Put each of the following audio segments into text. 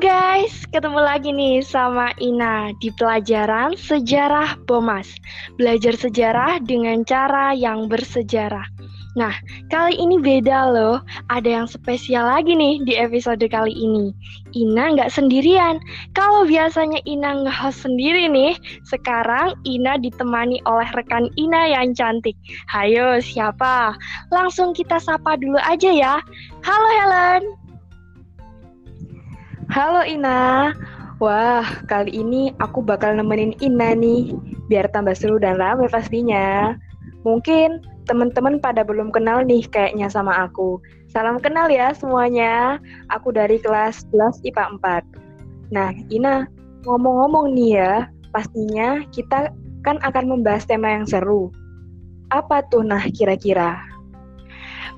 Guys, ketemu lagi nih sama Ina di pelajaran Sejarah Bomas. Belajar sejarah dengan cara yang bersejarah. Nah, kali ini beda loh. Ada yang spesial lagi nih di episode kali ini. Ina nggak sendirian. Kalau biasanya Ina nge-host sendiri nih, sekarang Ina ditemani oleh rekan Ina yang cantik. Hayo, siapa? Langsung kita sapa dulu aja ya. Halo Helen. Halo Ina. Wah, kali ini aku bakal nemenin Ina nih, biar tambah seru dan ramai pastinya. Mungkin teman-teman pada belum kenal nih kayaknya sama aku. Salam kenal ya semuanya. Aku dari kelas 11 IPA 4. Nah, Ina, ngomong-ngomong nih ya, pastinya kita kan akan membahas tema yang seru. Apa tuh nah kira-kira?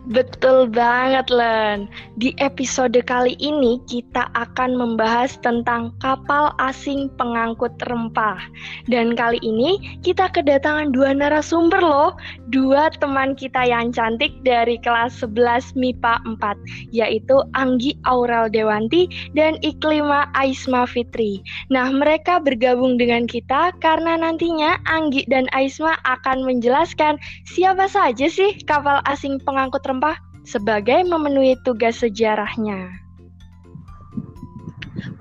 Betul banget, Len. Di episode kali ini kita akan membahas tentang kapal asing pengangkut rempah. Dan kali ini kita kedatangan dua narasumber loh, dua teman kita yang cantik dari kelas 11 MIPA 4, yaitu Anggi Aurel Dewanti dan Iklima Aisma Fitri. Nah, mereka bergabung dengan kita karena nantinya Anggi dan Aisma akan menjelaskan siapa saja sih kapal asing pengangkut rempah rempah sebagai memenuhi tugas sejarahnya.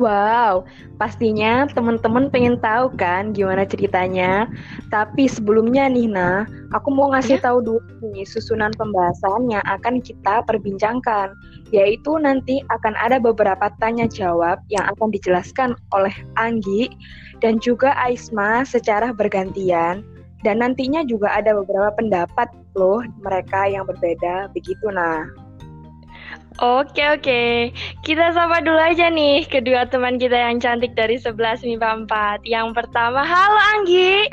Wow, pastinya teman-teman pengen tahu kan gimana ceritanya. Tapi sebelumnya nih, Nah, aku mau ngasih ya? tahu dulu nih susunan pembahasan yang akan kita perbincangkan, yaitu nanti akan ada beberapa tanya jawab yang akan dijelaskan oleh Anggi dan juga Aisma secara bergantian dan nantinya juga ada beberapa pendapat loh mereka yang berbeda begitu nah. Oke oke, kita sapa dulu aja nih kedua teman kita yang cantik dari 11 MIPA 4. Yang pertama, halo Anggi.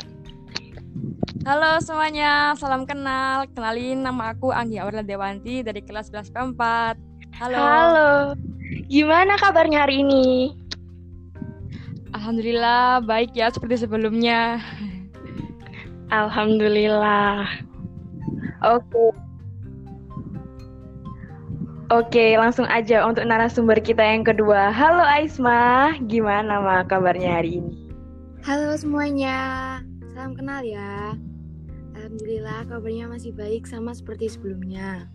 Halo semuanya, salam kenal. Kenalin nama aku Anggi Aurel Dewanti dari kelas 11 MIPA 4. Halo. Halo. Gimana kabarnya hari ini? Alhamdulillah baik ya seperti sebelumnya. Alhamdulillah. Oke. Oke, langsung aja untuk narasumber kita yang kedua. Halo Aisma, gimana ma kabarnya hari ini? Halo semuanya, salam kenal ya. Alhamdulillah kabarnya masih baik sama seperti sebelumnya.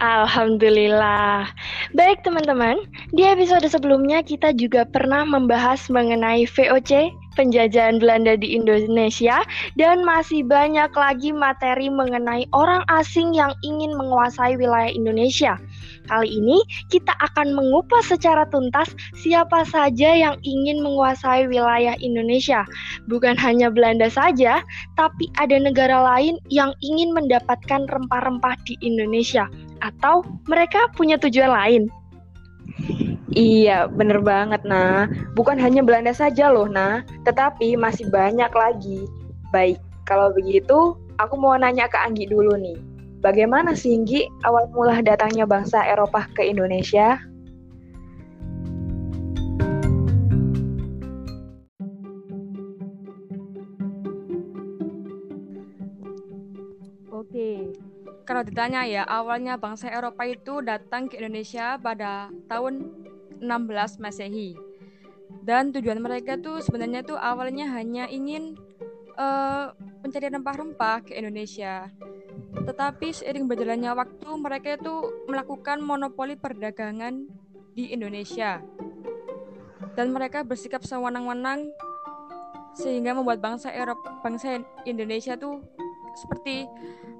Alhamdulillah. Baik teman-teman, di episode sebelumnya kita juga pernah membahas mengenai VOC, penjajahan Belanda di Indonesia, dan masih banyak lagi materi mengenai orang asing yang ingin menguasai wilayah Indonesia. Kali ini kita akan mengupas secara tuntas siapa saja yang ingin menguasai wilayah Indonesia. Bukan hanya Belanda saja, tapi ada negara lain yang ingin mendapatkan rempah-rempah di Indonesia atau mereka punya tujuan lain? Iya, bener banget, nah. Bukan hanya Belanda saja loh, nah. Tetapi masih banyak lagi. Baik, kalau begitu, aku mau nanya ke Anggi dulu nih. Bagaimana sih, Anggi, awal mula datangnya bangsa Eropa ke Indonesia? Oke, kalau ditanya ya, awalnya bangsa Eropa itu datang ke Indonesia pada tahun 16 Masehi. Dan tujuan mereka tuh sebenarnya tuh awalnya hanya ingin uh, mencari rempah-rempah ke Indonesia. Tetapi seiring berjalannya waktu mereka itu melakukan monopoli perdagangan di Indonesia. Dan mereka bersikap sewenang-wenang sehingga membuat bangsa Eropa, bangsa Indonesia tuh seperti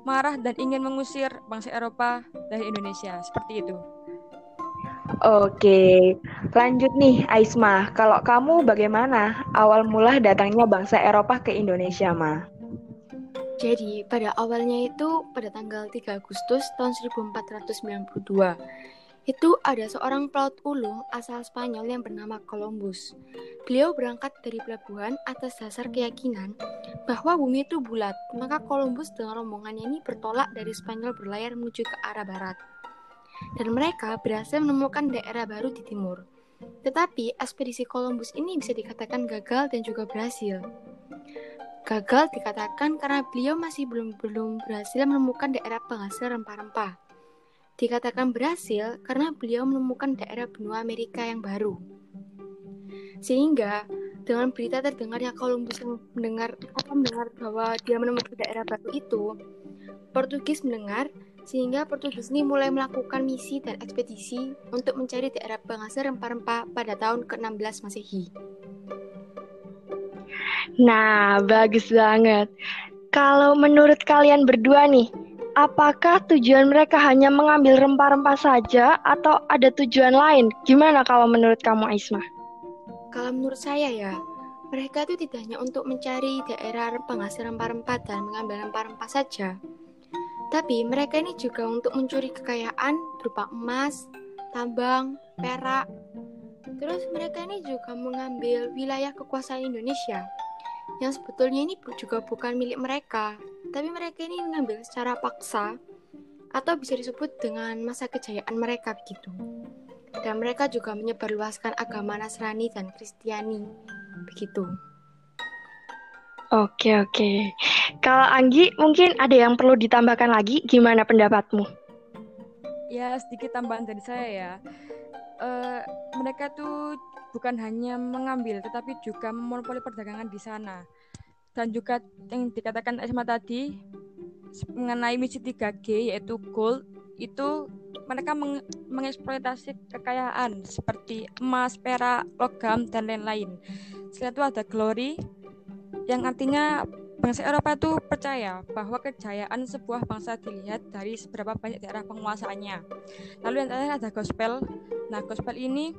marah dan ingin mengusir bangsa Eropa dari Indonesia. Seperti itu. Oke, lanjut nih Aisma. Kalau kamu bagaimana awal mula datangnya bangsa Eropa ke Indonesia, Ma? Jadi, pada awalnya itu pada tanggal 3 Agustus tahun 1492 itu ada seorang pelaut ulu asal Spanyol yang bernama Columbus. Beliau berangkat dari pelabuhan atas dasar keyakinan bahwa bumi itu bulat, maka Columbus dengan rombongannya ini bertolak dari Spanyol berlayar menuju ke arah barat. Dan mereka berhasil menemukan daerah baru di timur. Tetapi ekspedisi Columbus ini bisa dikatakan gagal dan juga berhasil. Gagal dikatakan karena beliau masih belum belum berhasil menemukan daerah penghasil rempah-rempah. Dikatakan berhasil karena beliau menemukan daerah benua Amerika yang baru. Sehingga dengan berita terdengarnya Columbus mendengar apa mendengar bahwa dia menemukan daerah baru itu, Portugis mendengar sehingga Portugis ini mulai melakukan misi dan ekspedisi untuk mencari daerah penghasil rempah-rempah pada tahun ke-16 Masehi. Nah, bagus banget. Kalau menurut kalian berdua nih, apakah tujuan mereka hanya mengambil rempah-rempah saja atau ada tujuan lain? Gimana kalau menurut kamu Aisma? Kalau menurut saya ya, mereka itu tidak hanya untuk mencari daerah penghasil rempah-rempah dan mengambil rempah-rempah saja. Tapi mereka ini juga untuk mencuri kekayaan berupa emas, tambang, perak. Terus mereka ini juga mengambil wilayah kekuasaan Indonesia yang sebetulnya ini juga bukan milik mereka, tapi mereka ini mengambil secara paksa atau bisa disebut dengan masa kejayaan mereka gitu. Dan mereka juga menyebarluaskan agama Nasrani dan Kristiani begitu. Oke oke. Kalau Anggi mungkin ada yang perlu ditambahkan lagi, gimana pendapatmu? Ya sedikit tambahan dari saya ya. Uh, mereka tuh bukan hanya mengambil tetapi juga memonopoli perdagangan di sana. Dan juga yang dikatakan Esma tadi mengenai misi 3G yaitu gold itu mereka meng mengeksploitasi kekayaan seperti emas, perak, logam dan lain-lain. Selain itu ada glory yang artinya bangsa Eropa itu percaya bahwa kejayaan sebuah bangsa dilihat dari seberapa banyak daerah penguasaannya. Lalu yang terakhir ada gospel. Nah, gospel ini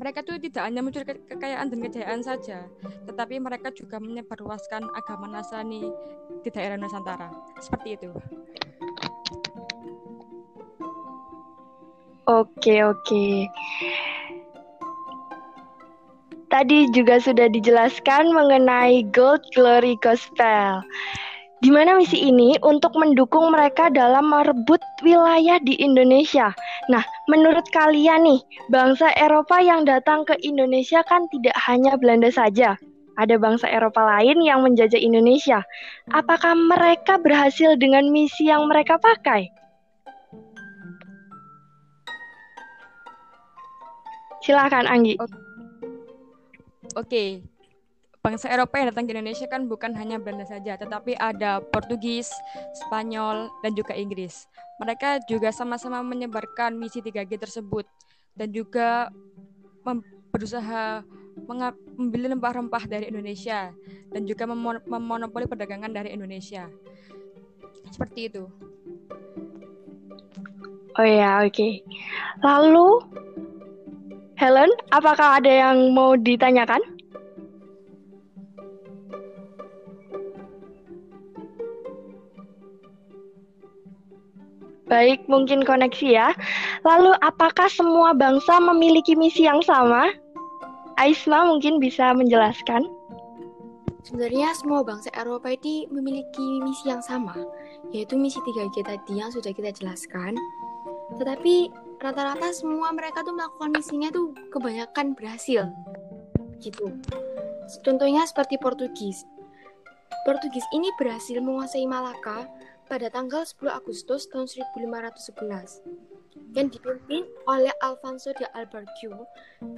mereka tuh tidak hanya mencuri ke kekayaan dan kejayaan saja, tetapi mereka juga menyebarluaskan agama Nasrani di daerah Nusantara. Seperti itu. Oke, oke. Tadi juga sudah dijelaskan mengenai Gold Glory Gospel. Di mana misi ini untuk mendukung mereka dalam merebut wilayah di Indonesia. Nah, menurut kalian nih, bangsa Eropa yang datang ke Indonesia kan tidak hanya Belanda saja. Ada bangsa Eropa lain yang menjajah Indonesia. Apakah mereka berhasil dengan misi yang mereka pakai? Silakan Anggi. Oke, bangsa Eropa yang datang ke Indonesia kan bukan hanya Belanda saja, tetapi ada Portugis, Spanyol, dan juga Inggris. Mereka juga sama-sama menyebarkan misi 3G tersebut dan juga berusaha membeli rempah-rempah dari Indonesia dan juga memon memonopoli perdagangan dari Indonesia. Seperti itu. Oh ya, oke. Okay. Lalu Helen, apakah ada yang mau ditanyakan? Baik, mungkin koneksi ya. Lalu, apakah semua bangsa memiliki misi yang sama? Aisma mungkin bisa menjelaskan. Sebenarnya semua bangsa Eropa ini memiliki misi yang sama, yaitu misi 3G tadi yang sudah kita jelaskan. Tetapi rata-rata semua mereka tuh melakukan misinya tuh kebanyakan berhasil. Gitu. Contohnya seperti Portugis. Portugis ini berhasil menguasai Malaka pada tanggal 10 Agustus tahun 1511 yang dipimpin oleh Alfonso de Albuquerque.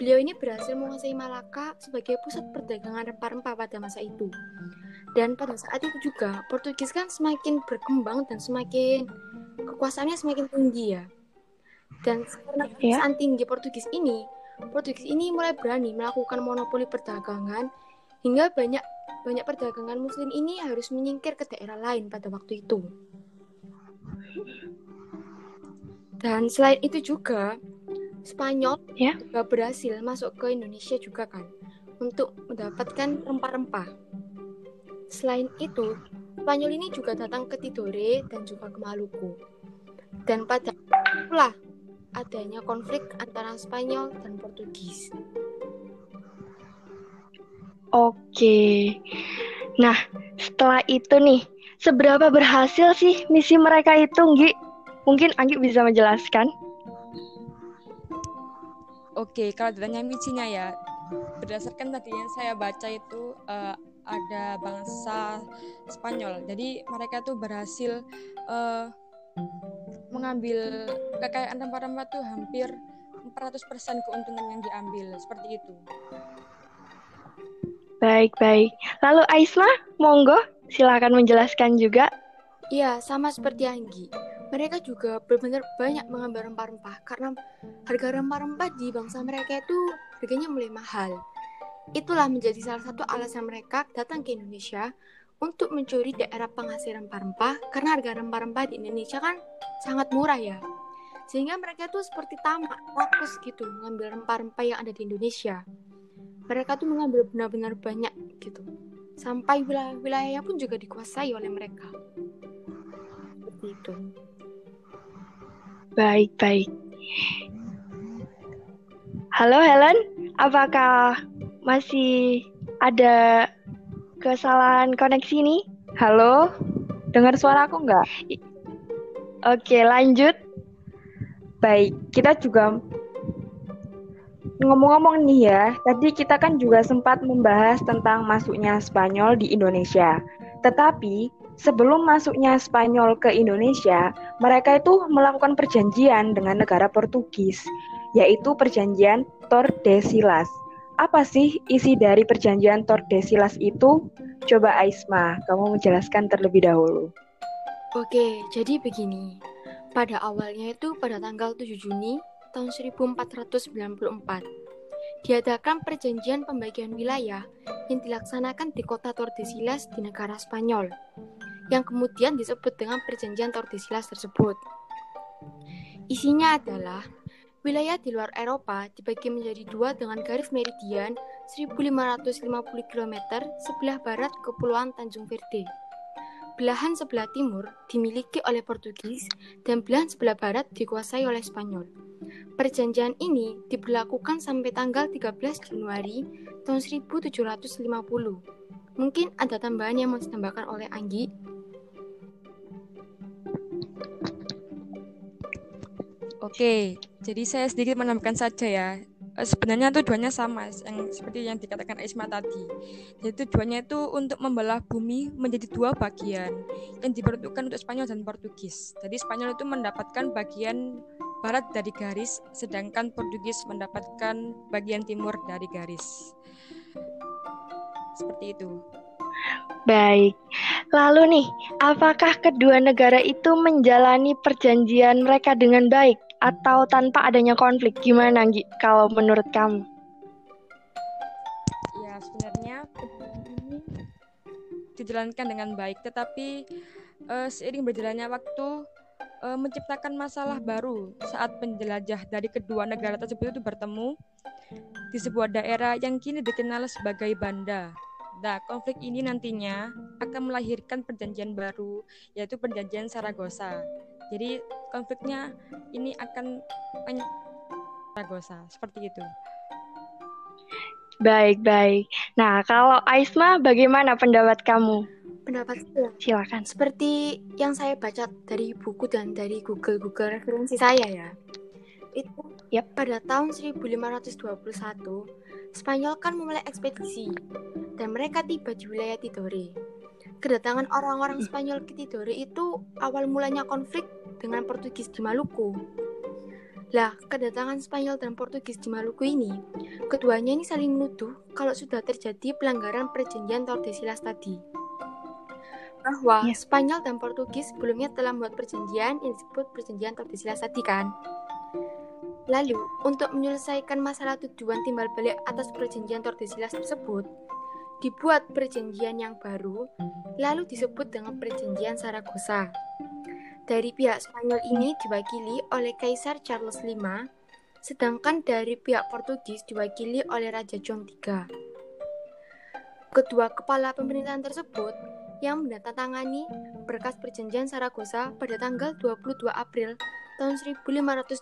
Beliau ini berhasil menguasai Malaka sebagai pusat perdagangan rempah-rempah pada masa itu. Dan pada saat itu juga, Portugis kan semakin berkembang dan semakin kekuasaannya semakin tinggi ya. Dan karena ya. kekuasaan tinggi Portugis ini, Portugis ini mulai berani melakukan monopoli perdagangan hingga banyak banyak perdagangan muslim ini harus menyingkir ke daerah lain pada waktu itu. Dan selain itu juga Spanyol ya? juga berhasil masuk ke Indonesia juga kan untuk mendapatkan rempah-rempah. Selain itu, Spanyol ini juga datang ke Tidore dan juga ke Maluku. Dan pada itulah adanya konflik antara Spanyol dan Portugis. Oke. Nah, setelah itu nih, seberapa berhasil sih misi mereka itu, Nggi? Mungkin Anggi bisa menjelaskan? Oke, kalau ditanya misinya ya, berdasarkan tadi yang saya baca itu uh, ada bangsa Spanyol. Jadi mereka tuh berhasil uh, mengambil kekayaan rempah-rempah tuh hampir 400% keuntungan yang diambil seperti itu. Baik, baik. Lalu Aisma, monggo silakan menjelaskan juga. Iya, sama seperti Anggi. Mereka juga benar-benar banyak mengambil rempah-rempah karena harga rempah-rempah di bangsa mereka itu harganya mulai mahal. Itulah menjadi salah satu alasan mereka datang ke Indonesia untuk mencuri daerah penghasil rempah-rempah karena harga rempah-rempah di Indonesia kan sangat murah ya. Sehingga mereka tuh seperti tamak, fokus gitu mengambil rempah-rempah yang ada di Indonesia. Mereka tuh mengambil benar-benar banyak gitu. Sampai wilayah-wilayah pun juga dikuasai oleh mereka. Seperti itu. Baik, baik. Halo Helen, apakah masih ada kesalahan koneksi nih? Halo, dengar suara aku nggak? Oke, lanjut. Baik, kita juga ngomong-ngomong nih ya, tadi kita kan juga sempat membahas tentang masuknya Spanyol di Indonesia. Tetapi sebelum masuknya Spanyol ke Indonesia, mereka itu melakukan perjanjian dengan negara Portugis, yaitu perjanjian Tordesillas. Apa sih isi dari perjanjian Tordesillas itu? Coba Aisma, kamu menjelaskan terlebih dahulu. Oke, jadi begini. Pada awalnya itu pada tanggal 7 Juni tahun 1494 diadakan perjanjian pembagian wilayah yang dilaksanakan di kota Tordesillas di negara Spanyol yang kemudian disebut dengan perjanjian Tordesillas tersebut. Isinya adalah Wilayah di luar Eropa dibagi menjadi dua dengan garis meridian 1550 km sebelah barat Kepulauan Tanjung Verde. Belahan sebelah timur dimiliki oleh Portugis dan belahan sebelah barat dikuasai oleh Spanyol. Perjanjian ini diberlakukan sampai tanggal 13 Januari tahun 1750. Mungkin ada tambahan yang mau ditambahkan oleh Anggi? Oke, jadi saya sedikit menambahkan saja ya. Eh, sebenarnya tujuannya sama, yang seperti yang dikatakan Isma tadi. Jadi tujuannya itu untuk membelah bumi menjadi dua bagian yang diperuntukkan untuk Spanyol dan Portugis. Jadi Spanyol itu mendapatkan bagian barat dari garis, sedangkan Portugis mendapatkan bagian timur dari garis. Seperti itu. Baik. Lalu nih, apakah kedua negara itu menjalani perjanjian mereka dengan baik? Atau tanpa adanya konflik? Gimana Gi, kalau menurut kamu? Ya, sebenarnya ini dijalankan dengan baik, tetapi uh, seiring berjalannya waktu uh, menciptakan masalah baru saat penjelajah dari kedua negara tersebut itu bertemu di sebuah daerah yang kini dikenal sebagai Banda. Nah, konflik ini nantinya akan melahirkan perjanjian baru, yaitu perjanjian Saragossa. Jadi konfliknya ini akan banyak Saragossa, seperti itu. Baik, baik. Nah, kalau Aisma, bagaimana pendapat kamu? Pendapat saya, silakan. Seperti yang saya baca dari buku dan dari Google Google referensi saya ya. Itu yep. pada tahun 1521, Spanyol kan memulai ekspedisi dan mereka tiba di wilayah Tidore. Kedatangan orang-orang Spanyol ke Tidore itu awal mulanya konflik dengan Portugis di Maluku. Lah, kedatangan Spanyol dan Portugis di Maluku ini, keduanya ini saling menuduh kalau sudah terjadi pelanggaran perjanjian Tordesillas tadi. Bahwa ya. Spanyol dan Portugis sebelumnya telah membuat perjanjian yang disebut perjanjian Tordesillas tadi kan. Lalu, untuk menyelesaikan masalah tujuan timbal balik atas perjanjian Tordesillas tersebut, dibuat perjanjian yang baru, lalu disebut dengan perjanjian Saragossa. Dari pihak Spanyol ini diwakili oleh Kaisar Charles V, sedangkan dari pihak Portugis diwakili oleh Raja John III. Kedua kepala pemerintahan tersebut yang menandatangani berkas perjanjian Saragossa pada tanggal 22 April tahun 1529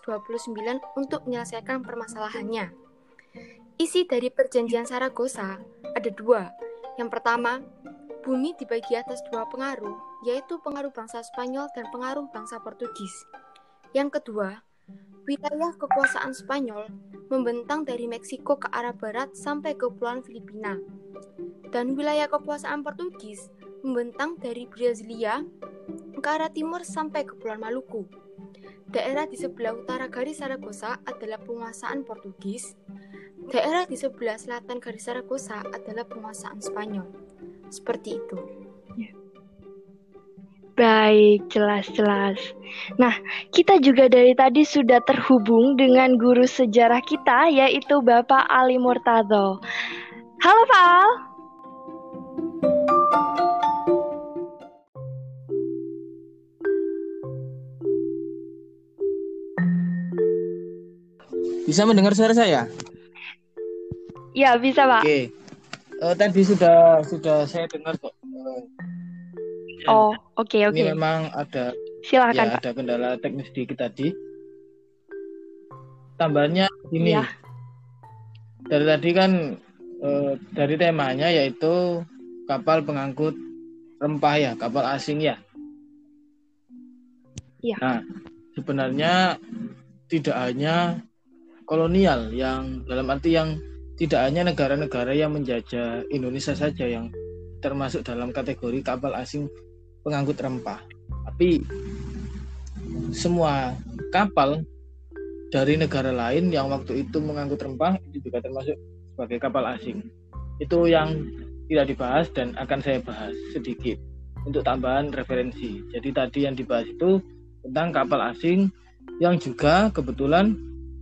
untuk menyelesaikan permasalahannya. Isi dari perjanjian Saragossa ada dua. Yang pertama, bumi dibagi atas dua pengaruh, yaitu pengaruh bangsa Spanyol dan pengaruh bangsa Portugis. Yang kedua, wilayah kekuasaan Spanyol membentang dari Meksiko ke arah barat sampai ke Kepulauan Filipina. Dan wilayah kekuasaan Portugis membentang dari Brasilia ke arah timur sampai ke Pulau Maluku. Daerah di sebelah utara garis Saragosa adalah penguasaan Portugis. Daerah di sebelah selatan garis Saragosa adalah penguasaan Spanyol. Seperti itu. Baik, jelas-jelas. Nah, kita juga dari tadi sudah terhubung dengan guru sejarah kita, yaitu Bapak Ali Murtado. Halo, Pak Al. Bisa mendengar suara saya? Ya, bisa, Pak. Oke. Eh, tadi sudah sudah saya dengar kok. Eh, Oh, oke, oke. Ini memang ada Silakan, ya ada kendala teknis sedikit tadi. Tambahannya ini. Iya. Dari tadi kan eh, dari temanya yaitu kapal pengangkut rempah ya, kapal asing ya. Iya. Nah, sebenarnya tidak hanya kolonial yang dalam arti yang tidak hanya negara-negara yang menjajah Indonesia saja yang termasuk dalam kategori kapal asing pengangkut rempah. Tapi semua kapal dari negara lain yang waktu itu mengangkut rempah itu juga termasuk sebagai kapal asing. Itu yang tidak dibahas dan akan saya bahas sedikit untuk tambahan referensi. Jadi tadi yang dibahas itu tentang kapal asing yang juga kebetulan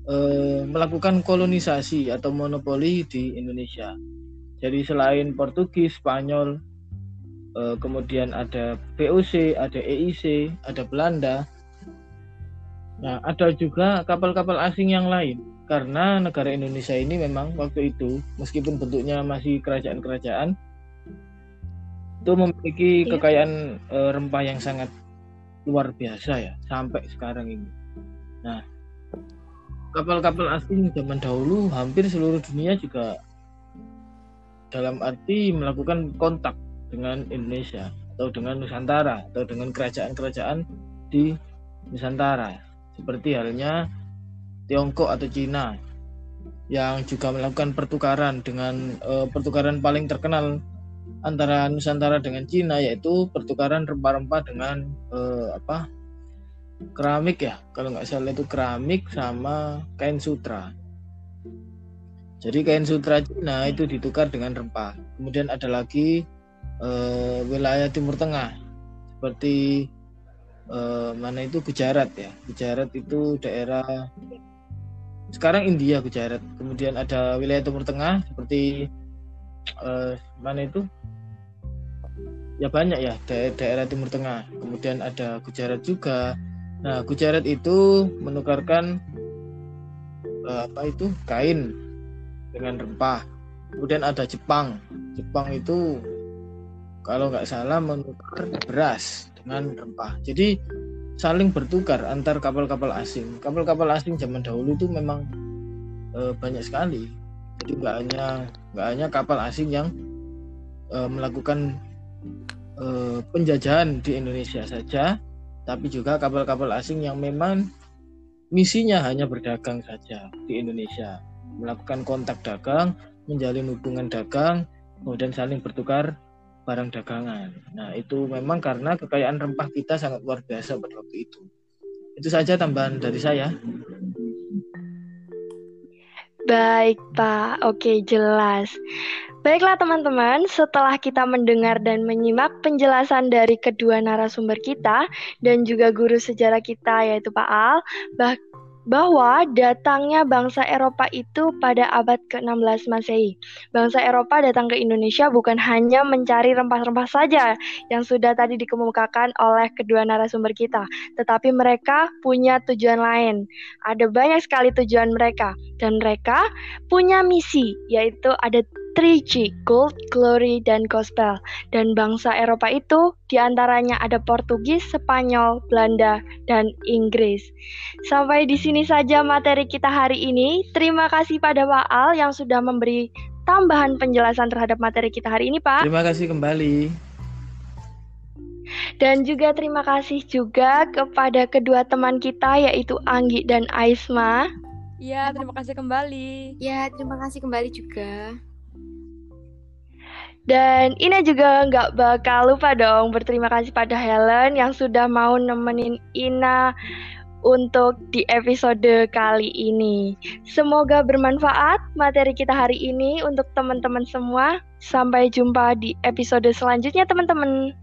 eh, melakukan kolonisasi atau monopoli di Indonesia. Jadi selain Portugis, Spanyol, eh, kemudian ada VOC, ada EIC, ada Belanda. Nah, ada juga kapal-kapal asing yang lain. Karena negara Indonesia ini memang waktu itu, meskipun bentuknya masih kerajaan-kerajaan, itu memiliki Iya. kekayaan eh, rempah yang sangat luar biasa ya sampai sekarang ini. Nah, kapal-kapal asing zaman dahulu hampir seluruh dunia juga dalam arti melakukan kontak dengan Indonesia atau dengan Nusantara atau dengan kerajaan-kerajaan di Nusantara. Seperti halnya Tiongkok atau Cina yang juga melakukan pertukaran dengan eh, pertukaran paling terkenal antara Nusantara dengan Cina yaitu pertukaran rempah-rempah dengan eh, apa keramik ya? Kalau nggak salah itu keramik sama kain sutra. Jadi kain sutra Cina itu ditukar dengan rempah. Kemudian ada lagi eh, wilayah Timur Tengah. Seperti eh, mana itu? Gujarat ya? Gujarat itu daerah sekarang India Gujarat. Kemudian ada wilayah Timur Tengah seperti eh, mana itu? Ya banyak ya daerah, daerah Timur Tengah. Kemudian ada Gujarat juga nah Gujarat itu menukarkan eh, apa itu? Kain dengan rempah. Kemudian ada Jepang. Jepang itu kalau nggak salah menukar beras dengan rempah. Jadi saling bertukar antar kapal-kapal asing. Kapal-kapal asing zaman dahulu itu memang eh, banyak sekali. Jadi nggak hanya nggak hanya kapal asing yang eh, melakukan penjajahan di Indonesia saja tapi juga kapal-kapal asing yang memang misinya hanya berdagang saja di Indonesia melakukan kontak dagang menjalin hubungan dagang kemudian saling bertukar barang dagangan nah itu memang karena kekayaan rempah kita sangat luar biasa pada waktu itu itu saja tambahan dari saya Baik, Pak. Oke, jelas. Baiklah, teman-teman. Setelah kita mendengar dan menyimak penjelasan dari kedua narasumber kita dan juga guru sejarah kita, yaitu Pak Al, bah- bahwa datangnya bangsa Eropa itu pada abad ke-16 Masehi. Bangsa Eropa datang ke Indonesia bukan hanya mencari rempah-rempah saja yang sudah tadi dikemukakan oleh kedua narasumber kita, tetapi mereka punya tujuan lain. Ada banyak sekali tujuan mereka dan mereka punya misi yaitu ada 3G, Gold, Glory, dan Gospel. Dan bangsa Eropa itu di antaranya ada Portugis, Spanyol, Belanda, dan Inggris. Sampai di sini saja materi kita hari ini. Terima kasih pada Pak Al yang sudah memberi tambahan penjelasan terhadap materi kita hari ini, Pak. terima kasih kembali Dan juga terima kasih juga kepada kedua teman kita yaitu Anggi dan Aisma. Iya, terima kasih kembali. Ya, terima kasih kembali juga. Dan Ina juga nggak bakal lupa dong berterima kasih pada Helen yang sudah mau nemenin Ina untuk di episode kali ini. Semoga bermanfaat materi kita hari ini untuk teman-teman semua. Sampai jumpa di episode selanjutnya teman-teman.